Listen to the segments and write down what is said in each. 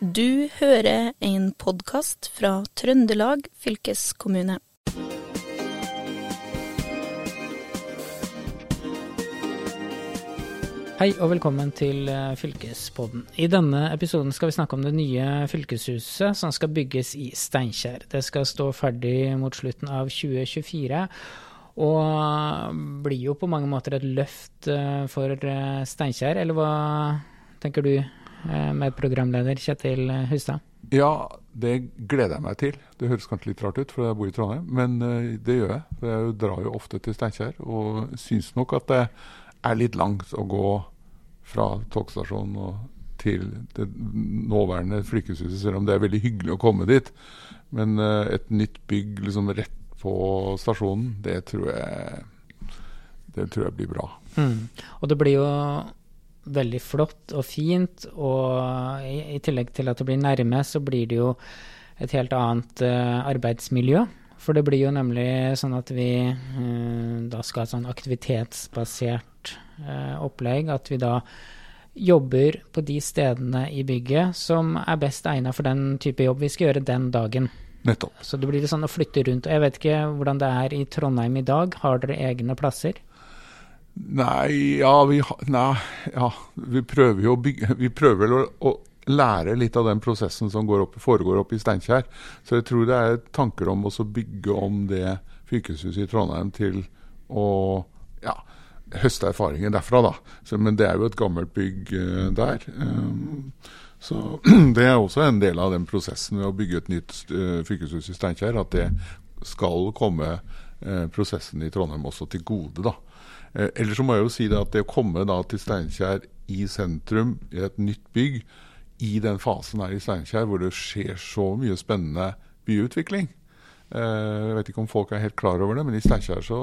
Du hører en podkast fra Trøndelag fylkeskommune. Hei og velkommen til eh, Fylkespodden. I denne episoden skal vi snakke om det nye fylkeshuset som skal bygges i Steinkjer. Det skal stå ferdig mot slutten av 2024. Og blir jo på mange måter et løft eh, for eh, Steinkjer, eller hva tenker du, medprogramleder Kjetil Hustad? Ja, det gleder jeg meg til. Det høres kanskje litt rart ut, for jeg bor i Trondheim, men det gjør jeg. For jeg drar jo ofte til Steinkjer, og syns nok at det er litt langt å gå fra togstasjonen og til det nåværende fylkeshuset, selv om det er veldig hyggelig å komme dit. Men et nytt bygg liksom rett på stasjonen, det tror jeg, det tror jeg blir bra. Mm. Og det blir jo veldig flott og fint, og i, i, tillegg til at det blir nærme, så blir det jo et helt annet uh, arbeidsmiljø. For det blir jo nemlig sånn at vi uh, da skal ha et sånn aktivitetsbasert uh, opplegg. At vi da jobber på de stedene i bygget som er best egnet for den type jobb vi skal gjøre den dagen. Nettopp. Så det blir sånn å flytte rundt. Og jeg vet ikke hvordan det er i Trondheim i dag. Har dere egne plasser? Nei, ja, vi, nei, ja, vi prøver jo å bygge Vi prøver vel å, å lære litt av den prosessen som opp, foregår oppe i Steinkjer. Så jeg tror det er tanker om å bygge om det fylkeshuset i Trondheim til å ja, høste erfaringer derfra, da. Så, men det er jo et gammelt bygg uh, der. Um, så det er også en del av den prosessen ved å bygge et nytt uh, fylkeshus i Steinkjer. At det skal komme uh, prosessen i Trondheim også til gode, da. Uh, ellers så må jeg jo si det at det å komme da til Steinkjer i sentrum, i et nytt bygg, i den fasen her i Steinkjer hvor det skjer så mye spennende byutvikling, Eh, jeg vet ikke om folk er helt klar over det, men i Steinkjer så,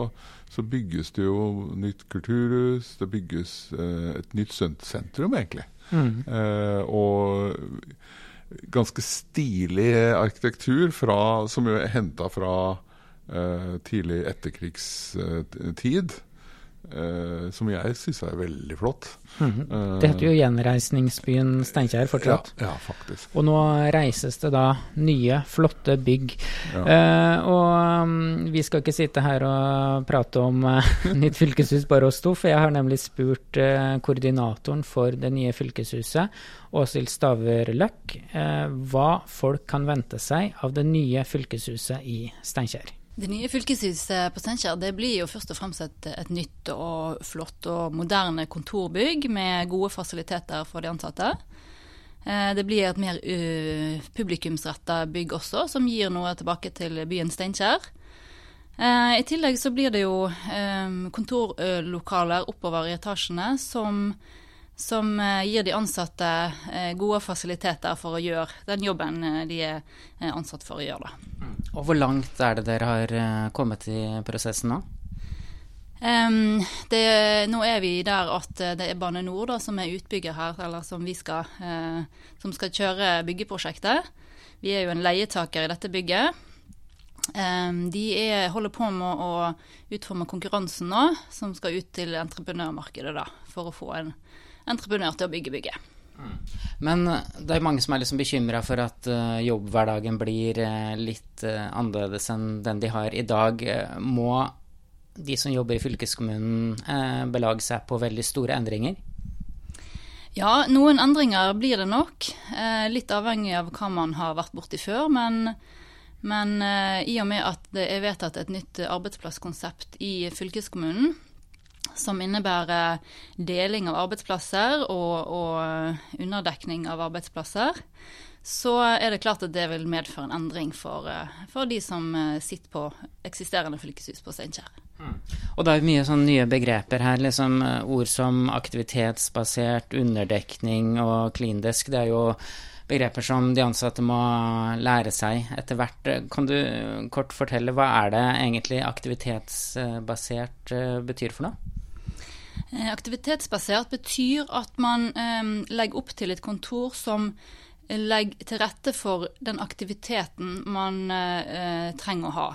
så, bygges det jo nytt kulturhus. Det bygges uh, et nytt sentrum, egentlig. Mm. Og ganske stilig arkitektur fra, som jo er henta fra tidlig etterkrigstid. Uh, som jeg syns er veldig flott. Mm -hmm. Det heter jo Gjenreisningsbyen Steinkjer fortsatt. Ja, ja, faktisk. Og nå reises det da nye, flotte bygg. Ja. Uh, og um, vi skal ikke sitte her og prate om nytt fylkeshus bare oss to, for jeg har nemlig spurt koordinatoren for det nye fylkeshuset, Åshild Staver Løkk, hva folk kan vente seg av det nye fylkeshuset i Steinkjer. Det nye fylkeshuset på Steinkjer blir jo først og fremst et, et, nytt og flott og moderne kontorbygg med gode fasiliteter for de ansatte. Eh, det blir et mer uh, publikumsretta bygg også, som gir noe tilbake til byen Steinkjer. Eh, I tillegg så blir det jo eh, kontorlokaler oppover i etasjene som som eh, gir de ansatte eh, gode fasiliteter for å gjøre den jobben eh, de er ansatt for å gjøre. Da. Og Hvor langt er det dere har kommet i prosessen nå? Um, det, nå er vi der at det er Bane Nor som er utbygger her, eller som, skal, uh, som skal kjøre byggeprosjektet. Vi er jo en leietaker i dette bygget. Um, de er, holder på med å utforme konkurransen nå, som skal ut til entreprenørmarkedet da, for å få en entreprenør til å bygge bygget. Men eh, det er mange som er liksom bekymra for at uh, jobbhverdagen blir uh, litt uh, annerledes enn den de har i dag. Må de som jobber i fylkeskommunen belage seg på veldig store endringer? Ja, noen endringer blir det nok. litt avhengig av hva man har vært borti før. Men, men i og med at det er vedtatt et nytt arbeidsplasskonsept i fylkeskommunen, som innebærer deling av arbeidsplasser og, og, underdekning av arbeidsplasser, så er det klart at det vil medføre en endring for, for de som eh, sitter på eksisterende fylkeshus på Steinkjer. Mm. Og det er mye sånn nye begreper her, liksom eh, ord som aktivitetsbasert, underdekning og cleandesk. Det er jo begreper som de ansatte må lære seg etter hvert. Kan du kort fortelle hva er det egentlig aktivitetsbasert eh, betyr for noe? Eh, aktivitetsbasert betyr at man eh, legger opp til et kontor som legger til rette for den aktiviteten man eh, trenger å ha.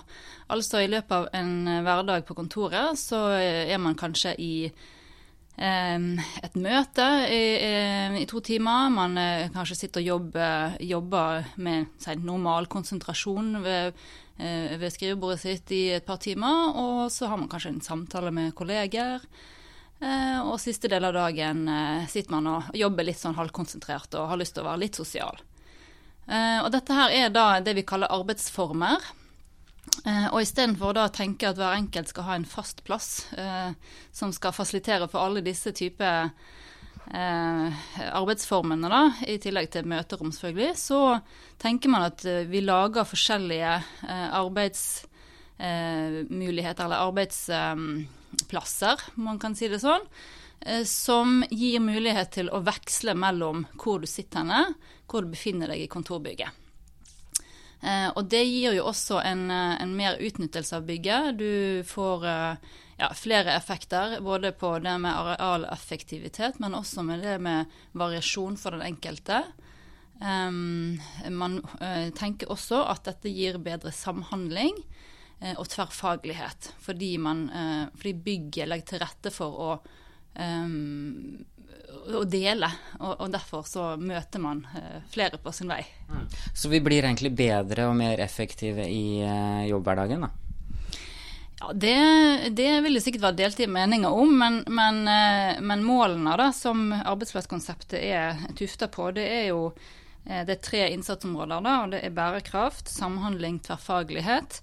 Altså i løpet av en hverdag på kontoret så er man kanskje i et møte i, i, to timer. Man kanskje sitter og jobber, jobber med si, normal konsentrasjon ved, ved, skrivebordet sitt i et par timer. Og så har man kanskje en samtale med kolleger. Og siste del av dagen sitter man og jobber litt sånn halvkonsentrert og har lyst til å være litt sosial. Og dette her er da det vi kaller arbeidsformer. Eh, og istedenfor å tenke at hver enkelt skal ha en fast plass eh, som skal fasilitere for alle disse typer eh, arbeidsformene, da, i tillegg til møterom, selvfølgelig, så tenker man at eh, vi lager forskjellige eh, arbeidsmuligheter, eller arbeidsplasser, man kan si det sånn, eh, som gir mulighet til å veksle mellom hvor du sitter henne, hvor du befinner deg i kontorbygget. Eh, og det gir jo også en, eh, en mer utnyttelse av bygget. Du får ja, flere effekter, både på det med arealeffektivitet, men også med det med variasjon for den enkelte. Um, man uh, tenker også at dette gir bedre samhandling og tverrfaglighet, fordi, man, uh, fordi bygget legger til rette for å um, å dele. Og, og, derfor så møter man flere på sin vei. Mm. Så vi blir egentlig bedre og mer effektive i uh, jobbhverdagen, da? Ja, det, det, vil det sikkert være delte meninger om, men, men, uh, men målene da, som arbeidsplasskonseptet er tufta på, det er jo det er tre innsatsområder. da, og Det er bærekraft, samhandling, tverrfaglighet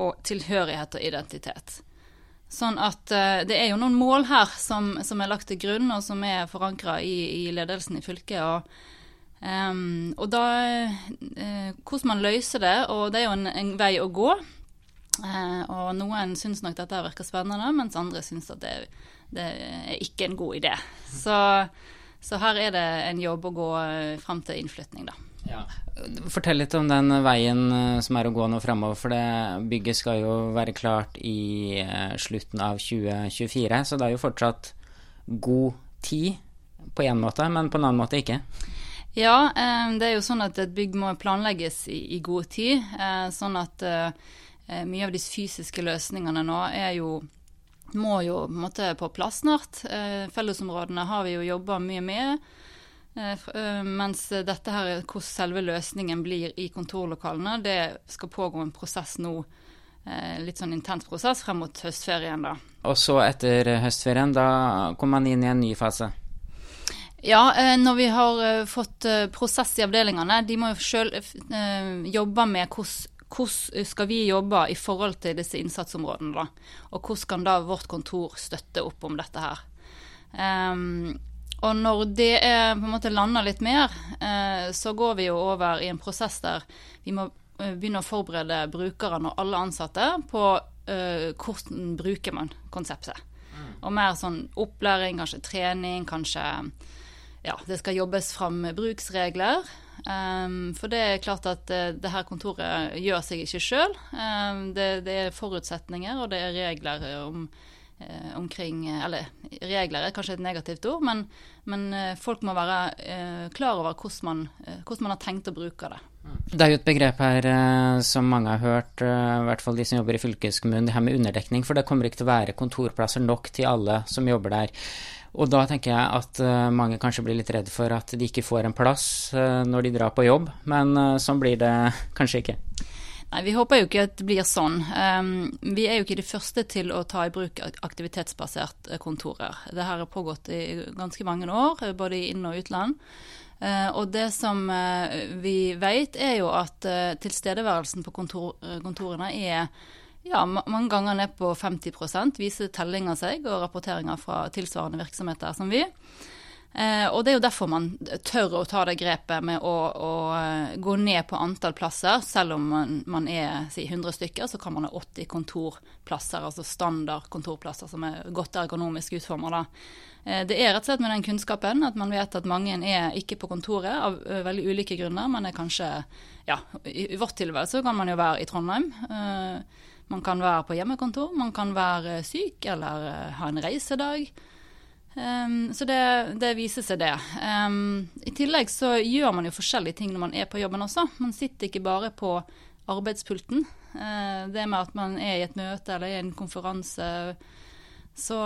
og tilhørighet og identitet. Sånn at uh, det er jo noen mål her som, som, er lagt til grunn, og som er forankra i, i, ledelsen i fylket. Og, um, og da uh, Hvordan man løser det, og det er jo en, en vei å gå. Uh, og noen syns nok dette virker spennende, mens andre syns at det, det, er ikke en god idé. Så, så, her er det en jobb å gå fram til innflytning, da. Ja. Fortell litt om den veien eh, som er å gå nå framover. For det bygget skal jo være klart i eh, slutten av 2024, så det er jo fortsatt god tid på én måte, men på en annen måte ikke. Ja, eh, det er jo sånn at et bygg må planlegges i, god tid. Sånn at mye av de fysiske løsningene nå er jo må jo på, på plass snart. Fellesområdene har vi jo jobba mye med. Eh, eh, mens dette her, hvordan selve løsningen blir i kontorlokalene, det skal pågå en prosess nå. Eh, litt sånn intens prosess frem mot høstferien, da. Og så etter høstferien, da kommer man inn i en ny fase? Ja, når vi har fått prosess i avdelingene, de må jo sjøl jobbe med hvordan hvordan skal vi jobbe i forhold til disse innsatsområdene, da? Og hvordan kan da vårt kontor støtte opp om dette her? Um, og når det er på en måte landa litt mer, eh, så går vi jo over i en prosess der vi må eh, begynne å forberede brukerne og alle ansatte på eh, hvordan bruker man konseptet. Mm. Og mer sånn opplæring, kanskje trening, kanskje ja, det skal jobbes fram bruksregler. Um, for det er klart at uh, det her kontoret gjør seg ikke sjøl. Um, det, det, er forutsetninger og det er regler om omkring Eller regler er kanskje et negativt ord, men, men eh, folk må være eh, klar over hvordan man, hvordan man, har tenkt å bruke det. Det er jo et begrep her som mange har hørt, i hvert fall de som jobber i fylkeskommunen, det her med underdekning. For det kommer ikke til å være kontorplasser nok til alle som jobber der. Og da tenker jeg at mange kanskje blir litt redd for at de ikke får en plass når de drar på jobb, men sånn blir det kanskje ikke. Nei, Vi håper jo ikke at det blir sånn. Um, vi er jo ikke de første til å ta i bruk aktivitetsbasert eh, kontorer. Det har pågått i ganske mange år, eh, både i inn- og utland. Uh, og det som vi vet, er jo at tilstedeværelsen på kontor, kontorene er ja, mange ganger ned på 50% viser tellinger seg og rapporteringer fra tilsvarende virksomheter som vi. Eh, og det er jo derfor man tør å ta det grepet med å, å eh, gå ned på antall plasser. Selv om man, man er si, 100 stykker, så kan man ha 80 kontorplasser, altså standard kontorplasser som er godt ergonomisk utforma. Eh, det er rett og slett med den kunnskapen at man vet at mange er ikke på kontoret av veldig ulike grunner. Man er kanskje Ja, i, vårt tilfelle så kan man jo være i Trondheim. Man kan være på hjemmekontor, man kan være syk eller ha en reisedag. Um, så det, det, viser seg, det. Um, I tillegg så gjør man jo forskjellige ting når man er på jobben også. Man sitter ikke bare på arbeidspulten. Uh, det med at man er i et møte eller i en konferanse så,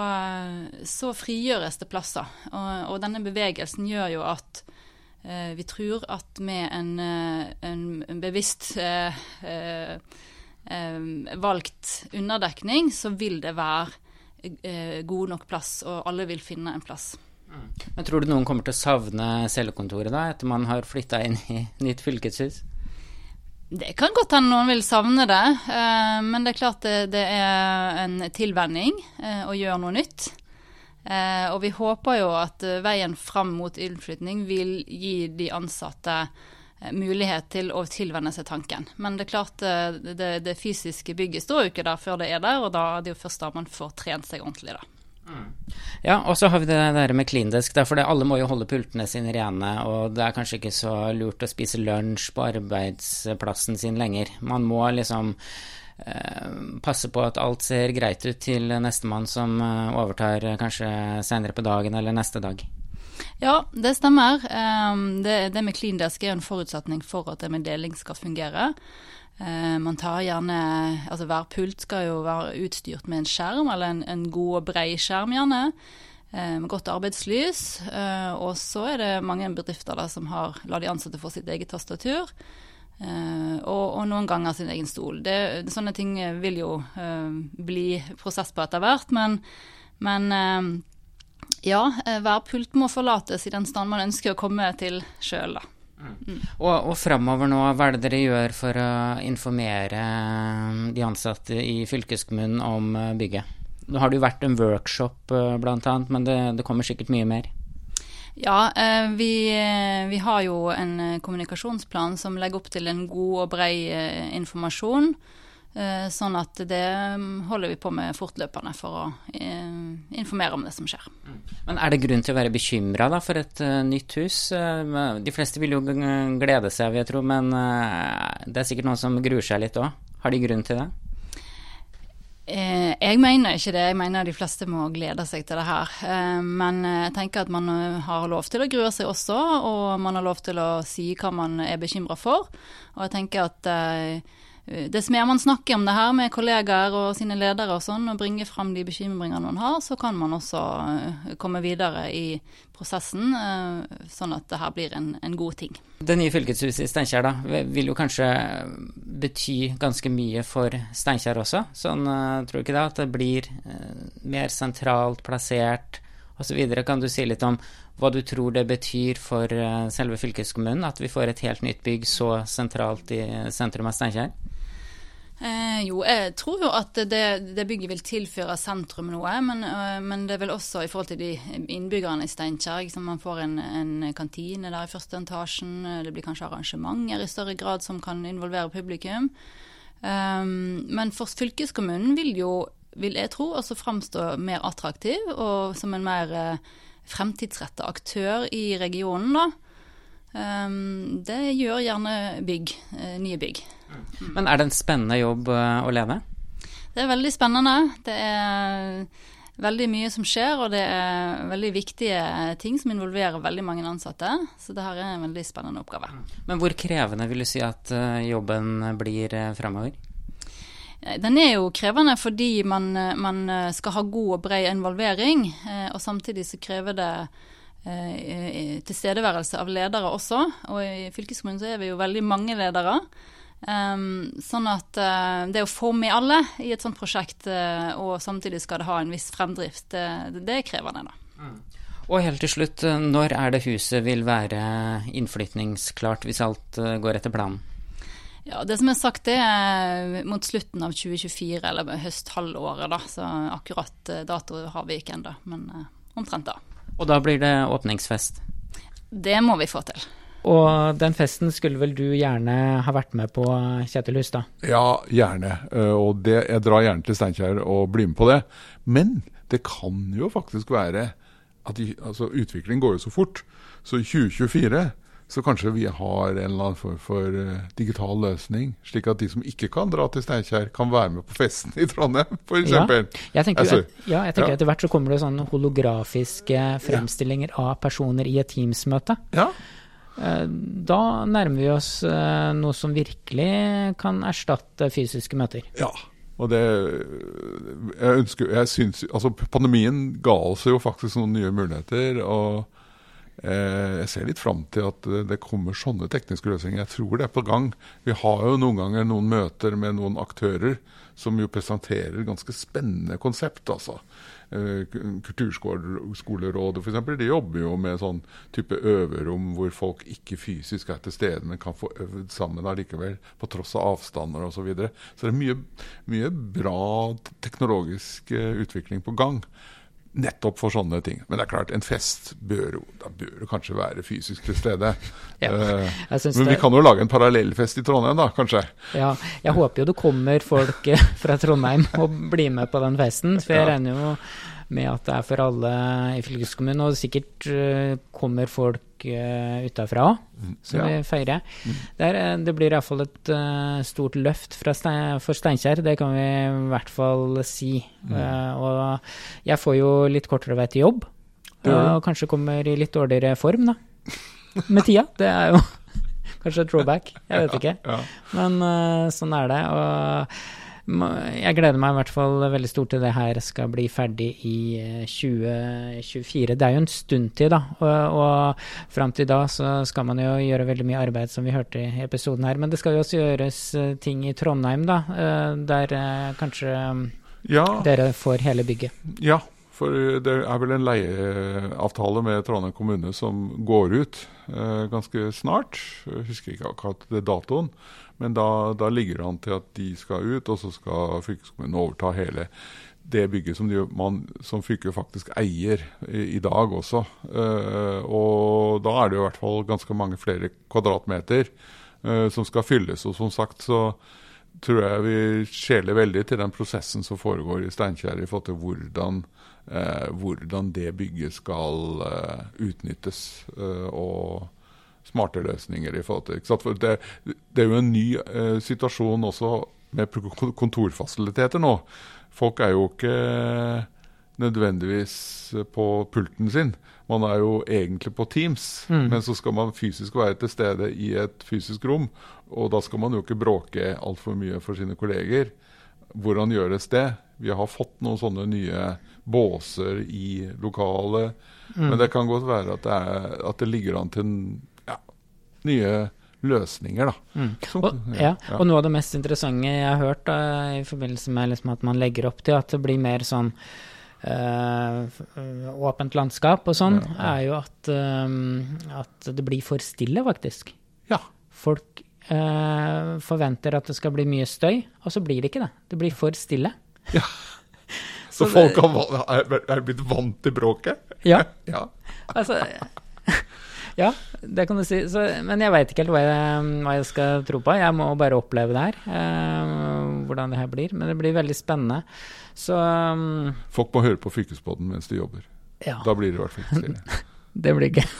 så frigjøres det plasser. Og, og, denne bevegelsen gjør jo at uh, vi tror at med en, eh, en bevisst eh, valgt underdekning, så vil det være god nok plass, og alle vil finne en plass. Men Tror du noen kommer til å savne cellekontoret da, etter man har flytta inn i nytt fylkeshus? Det kan godt hende noen vil savne det, eh, men det er klart det, det er en tilvenning eh, å gjøre noe nytt. Eh, og vi håper jo at veien fram mot innflytning vil gi de ansatte mulighet til å tilvenne seg tanken. Men det er klart det, det fysiske bygget står jo ikke der før det er der, og da er det jo først da man får trent seg ordentlig, da. Ja, og så har vi det der med klindesk. For alle må jo holde pultene sine rene, og det er kanskje ikke så lurt å spise lunsj på arbeidsplassen sin lenger. Man må liksom eh, passe på at alt ser greit ut til nestemann som eh, overtar eh, kanskje senere på dagen eller neste dag. Ja, det stemmer. Um, det, det med cleandesk er en forutsetning for at det med deling skal fungere. Uh, man tar gjerne Altså hver pult skal jo være utstyrt med en skjerm, eller en, en god og brei skjerm, gjerne. Uh, med godt arbeidslys. Uh, og så er det mange bedrifter da, som har la de ansatte få sitt eget tastatur. Og, og, noen ganger sin egen stol. Det, sånne ting vil jo bli prosess på etter hvert, men, men ja, hver pult må forlates i den stand man ønsker å komme til sjøl, da. Mm. Og, og framover nå, hva er det dere gjør for å informere eh, de ansatte i fylkeskommunen om eh, bygget? Nå har det jo vært en workshop eh, bl.a., men det, det, kommer sikkert mye mer? Ja, vi, vi, har jo en kommunikasjonsplan som legger opp til en god og brei informasjon. Eh, sånn at det mm, holder vi på med fortløpende for å eh, informere om det som skjer. Mm. Men er det grunn til å være bekymra for et uh, nytt hus? De fleste vil jo glede seg, vil jeg tro, men det er sikkert noen som gruer seg litt òg. Har de grunn til det? Jeg mener ikke det. Jeg mener de fleste må glede seg til det her. Men jeg tenker at man har lov til å grue seg også, og man har lov til å si hva man er bekymra for. Og jeg tenker at Eh, dess mer man snakker om det her med kollegaer og sine ledere og sånn, og bringer fram de bekymringene man har, så kan man også eh, komme videre i prosessen, eh, sånn at det her blir en, en god ting. Det nye fylkeshuset i Steinkjer da, vil jo kanskje bety ganske mye for Steinkjer også. Sånn, tror du ikke det? At det blir mer sentralt plassert osv. Kan du si litt om hva du tror det betyr for selve fylkeskommunen at vi får et helt nytt bygg så sentralt i sentrum av Steinkjer? Eh, jo, jeg tror jo at det, det, bygget vil tilføre sentrum noe. Men, øh, men, det vil også i forhold til de innbyggerne i Steinkjer. Man får en, en, kantine der i første etasjen. Det blir kanskje arrangementer i større grad som kan involvere publikum. Um, men for fylkeskommunen vil jo, vil jeg tro, også framstå mer attraktiv og som en mer eh, fremtidsretta aktør i regionen. da. Um, det gjør gjerne bygg, eh, nye bygg. Men er det en spennende jobb eh, å leve? Det er veldig spennende. Det er veldig mye som skjer, og det er veldig viktige ting som involverer veldig mange ansatte. Så det her er en veldig spennende oppgave. Men hvor krevende vil du si at eh, jobben blir eh, fremover? Den er jo krevende fordi man, man skal ha god og bred involvering, og samtidig så krever det tilstedeværelse av ledere også. Og i fylkeskommunen så er vi jo veldig mange ledere. Um, sånn at uh, det å få med alle i et sånt prosjekt, uh, og samtidig skal det ha en viss fremdrift, det, det er krevende, da. Mm. Og helt til slutt, eh, når er det huset vil være innflytningsklart, hvis alt går etter planen? Ja, Det som er sagt, det er mot slutten av 2024, eller høsthalvåret, da. Så akkurat dato har vi ikke ennå, men omtrent da. Og da blir det åpningsfest? Det må vi få til. Og den festen skulle vel du gjerne ha vært med på, Kjetil Hustad? Ja, gjerne. Eh, og det, jeg drar gjerne til Steinkjer og blir med på det. Men det kan jo faktisk være at altså, utviklingen går jo så fort. Så i 2024 så kanskje vi har en eller annen form for uh, digital løsning, slik at de som ikke kan dra til Steinkjer, kan være med på festen i Trondheim, f.eks. Ja, jeg tenker, altså, ja, jeg tenker ja. etter hvert så kommer det sånne holografiske fremstillinger av personer i et Teams-møte. Ja. Eh, da nærmer vi oss eh, noe som virkelig kan erstatte fysiske møter. Ja, Og det Jeg ønsker jeg synes, altså Pandemien ga oss jo faktisk noen nye muligheter. og eh, jeg ser litt fram til at det kommer sånne tekniske løsninger. Jeg tror det er på gang. Vi har jo noen ganger noen møter med noen aktører som jo presenterer ganske spennende konsept. altså. Eh, Kulturskolerådet f.eks. de jobber jo med sånn type øverom hvor folk ikke fysisk er til stede, men kan få øvd sammen allikevel, på tross av avstander osv. Så, videre. så det er mye, mye bra teknologisk eh, utvikling på gang. Nettopp for sånne ting. Men det er klart, en fest bør jo da bør du kanskje være fysisk til stede. Ja, Eh, men vi kan jo lage en parallellfest i Trondheim, da, kanskje. Ja, jeg håper jo det kommer folk fra Trondheim og blir med på den festen. For jeg Ja. regner jo med at det er for alle i fylkeskommunen, og sikkert eh, kommer folk uh, utafra òg, som Ja. vi feirer. Det, er, eh, det blir iallfall et uh, stort løft Stein, for Steinkjer, det kan vi i hvert fall si. Eh, og jeg får jo litt kortere vei til jobb, uh, og kanskje kommer i litt dårligere form, da. Med tida. Det er jo kanskje et drawback, jeg vet ikke. Men eh, sånn er det. Og jeg gleder meg i hvert fall veldig stort til det her skal bli ferdig i eh, 2024. Det er jo en stund til, da. Og, og fram til da så skal man jo gjøre veldig mye arbeid, som vi hørte i episoden her. Men det skal jo også gjøres eh, ting i Trondheim, da. eh, Der eh, kanskje ja, dere får hele bygget. Ja, for det er vel en leieavtale med Trondheim kommune som går ut eh, ganske snart. Jeg husker ikke akkurat det datoen, men da, da ligger det an til at de skal ut, og så skal fylkeskommunen overta hele det bygget som, de, man, som fylket faktisk eier i, i dag også. Uh, og da er det jo i hvert fall ganske mange flere kvadratmeter uh, som skal fylles. Og som sagt så tror jeg vi skjeler veldig til den prosessen som foregår i Steinkjer i forhold til hvordan, eh, hvordan det bygget skal eh, utnyttes. Eh, og smarte løsninger i forhold til? For det, det er jo en ny eh, situasjon også med kontorfasiliteter nå. Folk er jo ikke nødvendigvis på pulten sin. Man er jo egentlig på Teams, Mm. men så skal man fysisk være til stede i et fysisk rom. Og da skal man jo ikke bråke altfor mye for sine kolleger. Hvordan gjøres det? Vi har fått noen sånne nye båser i lokalet. Men det kan godt være at det, er, at det ligger an til en- nye løsninger, da. Mm. Som- Og, ja, og noe av det mest interessante jeg har hørt da, i forbindelse med liksom at man legger opp til at det blir mer sånn øh, åpent landskap og sånn, Ja, ja. er jo at, øh, at det blir for stille, faktisk. ja. Folk øh, forventer at det skal bli mye støy, og så blir det ikke det. Det blir for stille. Så, Så folk det- har, er blitt vant til bråket? Ja, Ja. altså Ja, det kan du si. Så, men jeg veit ikke helt hva jeg, hva jeg skal tro på. Jeg må bare oppleve det her. eh, hvordan det her blir. Men det blir veldig spennende. Så um, Folk må høre på Fylkesbåten mens de jobber. ja, Da blir det i hvert fall ikke stille. det blir gøy.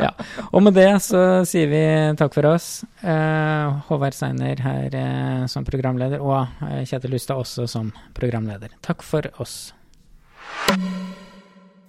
ja. Og med det så sier vi takk for oss. Eh, Håvard Seiner her eh, som programleder, og eh, Kjetil Lustad også som programleder. Takk for oss.